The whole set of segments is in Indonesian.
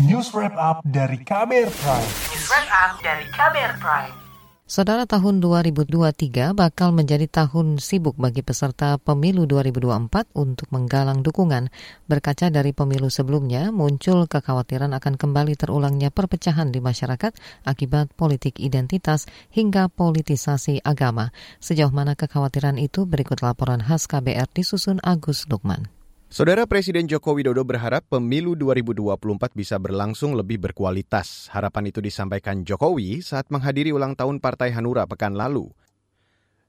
News Wrap Up dari Kamer Prime. News Wrap Up dari Kamer Prime. Saudara tahun 2023 bakal menjadi tahun sibuk bagi peserta pemilu 2024 untuk menggalang dukungan. Berkaca dari pemilu sebelumnya, muncul kekhawatiran akan kembali terulangnya perpecahan di masyarakat akibat politik identitas hingga politisasi agama. Sejauh mana kekhawatiran itu berikut laporan khas KBR disusun Agus Lukman. Saudara Presiden Joko Widodo berharap pemilu 2024 bisa berlangsung lebih berkualitas. Harapan itu disampaikan Jokowi saat menghadiri ulang tahun Partai Hanura pekan lalu.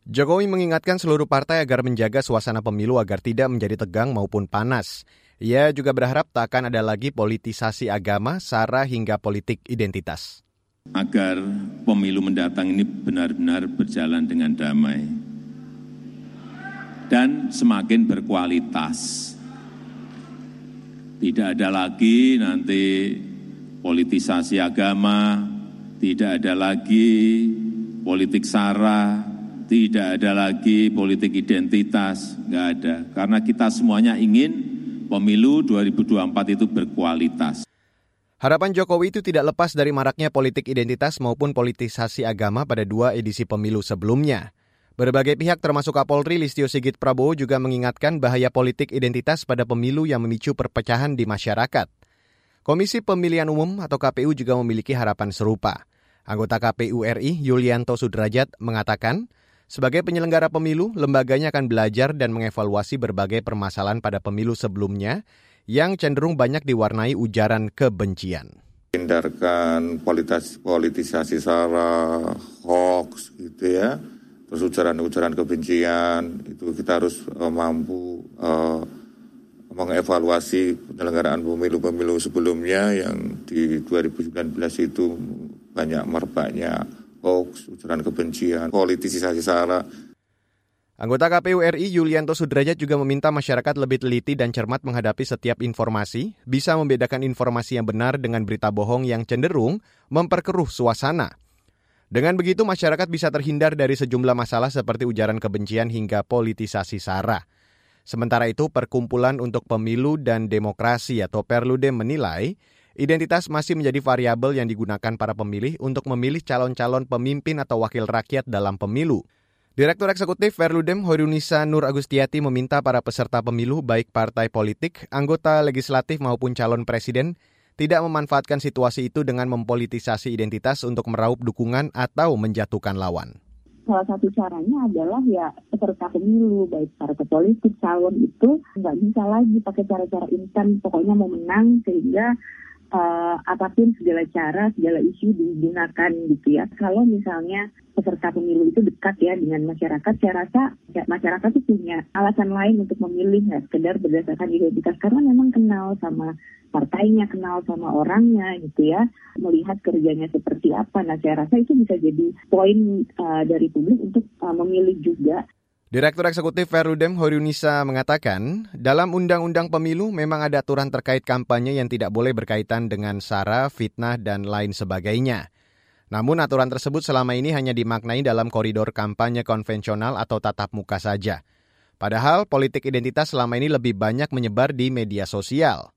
Jokowi mengingatkan seluruh partai agar menjaga suasana pemilu agar tidak menjadi tegang maupun panas. Ia juga berharap tak akan ada lagi politisasi agama, sara hingga politik identitas. Agar pemilu mendatang ini benar-benar berjalan dengan damai dan semakin berkualitas tidak ada lagi nanti politisasi agama, tidak ada lagi politik sara, tidak ada lagi politik identitas, nggak ada. Karena kita semuanya ingin pemilu 2024 itu berkualitas. Harapan Jokowi itu tidak lepas dari maraknya politik identitas maupun politisasi agama pada dua edisi pemilu sebelumnya. Berbagai pihak termasuk Kapolri Listio Sigit Prabowo juga mengingatkan bahaya politik identitas pada pemilu yang memicu perpecahan di masyarakat. Komisi Pemilihan Umum atau KPU juga memiliki harapan serupa. Anggota KPU RI Yulianto Sudrajat mengatakan, sebagai penyelenggara pemilu, lembaganya akan belajar dan mengevaluasi berbagai permasalahan pada pemilu sebelumnya yang cenderung banyak diwarnai ujaran kebencian. Hindarkan politis politisasi sara, hoax gitu ya terus ujaran-ujaran kebencian itu kita harus uh, mampu uh, mengevaluasi penyelenggaraan pemilu-pemilu sebelumnya yang di 2019 itu banyak merebaknya hoax, ujaran kebencian, politisasi sara. Anggota KPU RI Yulianto Sudrajat juga meminta masyarakat lebih teliti dan cermat menghadapi setiap informasi, bisa membedakan informasi yang benar dengan berita bohong yang cenderung memperkeruh suasana. Dengan begitu masyarakat bisa terhindar dari sejumlah masalah seperti ujaran kebencian hingga politisasi SARA. Sementara itu, Perkumpulan untuk Pemilu dan Demokrasi atau Perludem menilai identitas masih menjadi variabel yang digunakan para pemilih untuk memilih calon-calon pemimpin atau wakil rakyat dalam pemilu. Direktur Eksekutif Perludem Hoirunisa Nur Agustiati meminta para peserta pemilu baik partai politik, anggota legislatif maupun calon presiden tidak memanfaatkan situasi itu dengan mempolitisasi identitas untuk meraup dukungan atau menjatuhkan lawan. Salah satu caranya adalah ya peserta pemilu, baik partai politik, calon itu nggak bisa lagi pakai cara-cara instan, pokoknya mau menang sehingga uh, apa pun segala cara, segala isu digunakan gitu ya. Kalau misalnya peserta pemilu itu dekat ya dengan masyarakat, saya rasa ya, masyarakat itu punya alasan lain untuk memilih ya, sekedar berdasarkan identitas karena memang kenal sama partainya, kenal sama orangnya gitu ya, melihat kerjanya seperti apa. Nah saya rasa itu bisa jadi poin uh, dari publik untuk uh, memilih juga. Direktur Eksekutif Perludem Horunisa mengatakan, dalam Undang-Undang Pemilu memang ada aturan terkait kampanye yang tidak boleh berkaitan dengan sara, fitnah, dan lain sebagainya. Namun aturan tersebut selama ini hanya dimaknai dalam koridor kampanye konvensional atau tatap muka saja. Padahal politik identitas selama ini lebih banyak menyebar di media sosial.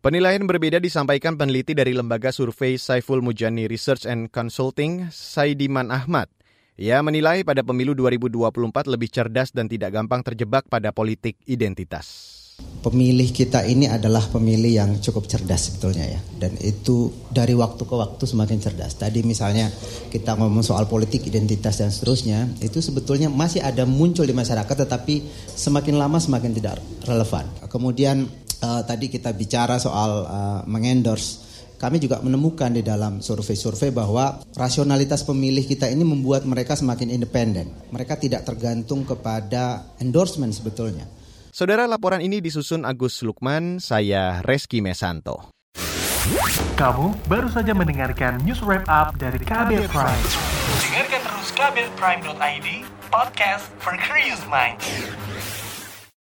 Penilaian berbeda disampaikan peneliti dari lembaga survei Saiful Mujani Research and Consulting, Saidiman Ahmad. Ia menilai pada pemilu 2024 lebih cerdas dan tidak gampang terjebak pada politik identitas. Pemilih kita ini adalah pemilih yang cukup cerdas sebetulnya ya. Dan itu dari waktu ke waktu semakin cerdas. Tadi misalnya kita ngomong soal politik identitas dan seterusnya, itu sebetulnya masih ada muncul di masyarakat tetapi semakin lama semakin tidak relevan. Kemudian uh, tadi kita bicara soal uh, mengendorse kami juga menemukan di dalam survei-survei bahwa rasionalitas pemilih kita ini membuat mereka semakin independen. Mereka tidak tergantung kepada endorsement sebetulnya. Saudara laporan ini disusun Agus Lukman, saya Reski Mesanto. Kamu baru saja mendengarkan news wrap up dari Kabel Prime. Dengarkan terus kabelprime.id, podcast for curious minds.